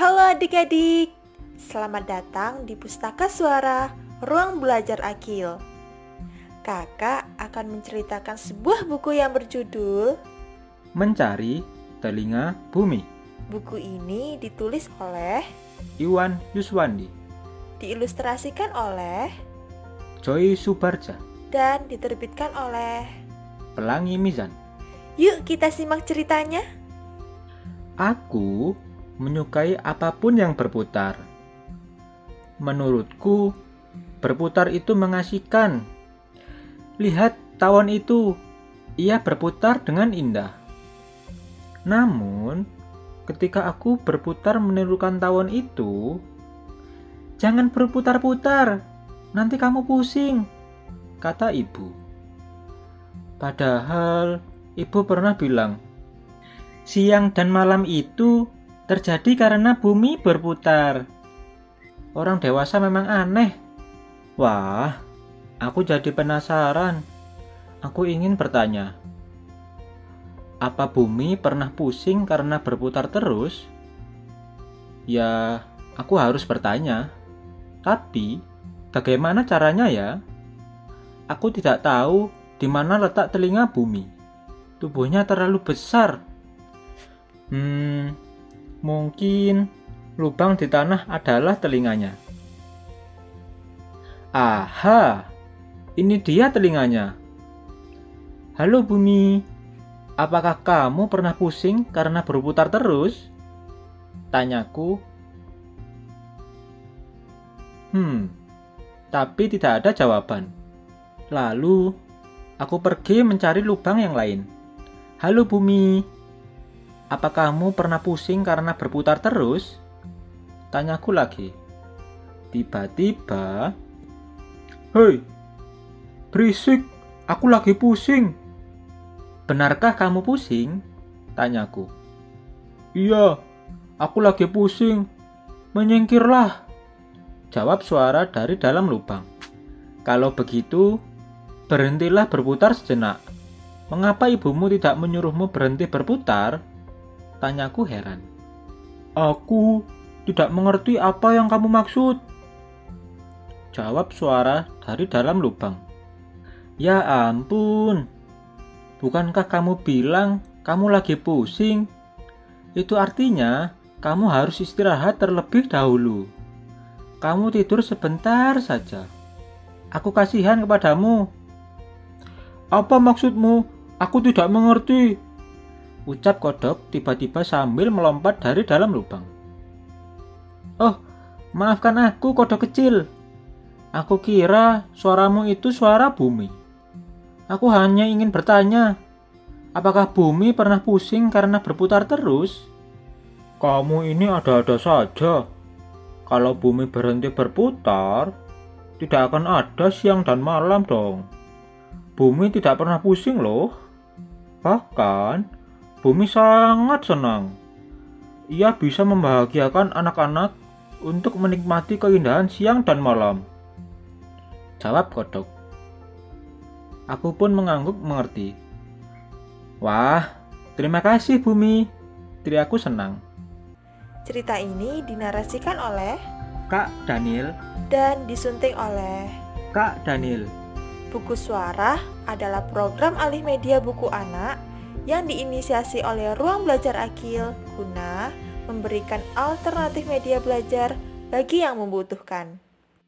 Halo adik-adik, selamat datang di Pustaka Suara Ruang Belajar Akil. Kakak akan menceritakan sebuah buku yang berjudul Mencari Telinga Bumi. Buku ini ditulis oleh, Iwan Yuswandi, diilustrasikan oleh, Joy Subarja, dan diterbitkan oleh. Pelangi Mizan. Yuk kita simak ceritanya. Aku menyukai apa pun yang berputar. Menurutku, berputar itu mengasihkan. Lihat tawon itu, ia berputar dengan indah. Namun, ketika aku berputar menirukan tawon itu, jangan berputar-putar, nanti kamu pusing, kata ibu. Padahal ibu pernah bilang, siang dan malam itu terjadi karena bumi berputar. Orang dewasa memang aneh. Wah, aku jadi penasaran. Aku ingin bertanya, apa bumi pernah pusing karena berputar terus? Ya, aku harus bertanya. Tapi, bagaimana caranya ya? Aku tidak tahu di mana letak telinga bumi. Tubuhnya terlalu besar. Hmm, mungkin lubang di tanah adalah telinganya. Aha, ini dia telinganya. Halo bumi, apakah kamu pernah pusing karena berputar terus? Tanyaku. Hmm, tapi tidak ada jawaban. Lalu, aku pergi mencari lubang yang lain. Halo bumi, apa kamu pernah pusing karena berputar terus? Tanyaku lagi. Tiba-tiba, Hei, berisik, aku lagi pusing. Benarkah kamu pusing? Tanyaku. Iya, aku lagi pusing. Menyingkirlah. Jawab suara dari dalam lubang. Kalau begitu, berhentilah berputar sejenak. Mengapa ibumu tidak menyuruhmu berhenti berputar? Tanyaku heran. Aku tidak mengerti apa yang kamu maksud. Jawab suara dari dalam lubang. Ya ampun, Bukankah kamu bilang kamu lagi pusing? Itu artinya kamu harus istirahat terlebih dahulu. Kamu tidur sebentar saja. Aku kasihan kepadamu. Apa maksudmu? Aku tidak mengerti. Ucap kodok tiba-tiba sambil melompat dari dalam lubang. Oh, maafkan aku kodok kecil. Aku kira suaramu itu suara bumi. Aku hanya ingin bertanya, apakah bumi pernah pusing karena berputar terus? Kamu ini ada-ada saja. Kalau bumi berhenti berputar, tidak akan ada siang dan malam dong. Bumi tidak pernah pusing loh. Bahkan, bumi sangat senang. Ia bisa membahagiakan anak-anak untuk menikmati keindahan siang dan malam. Jawab kodok. Aku pun mengangguk mengerti. Wah, terima kasih Bumi. Teriaku senang. Cerita ini dinarasikan oleh Kak Daniel dan disunting oleh Kak Daniel. Buku Suara adalah program alih media buku anak yang diinisiasi oleh Ruang Belajar Akil guna memberikan alternatif media belajar bagi yang membutuhkan.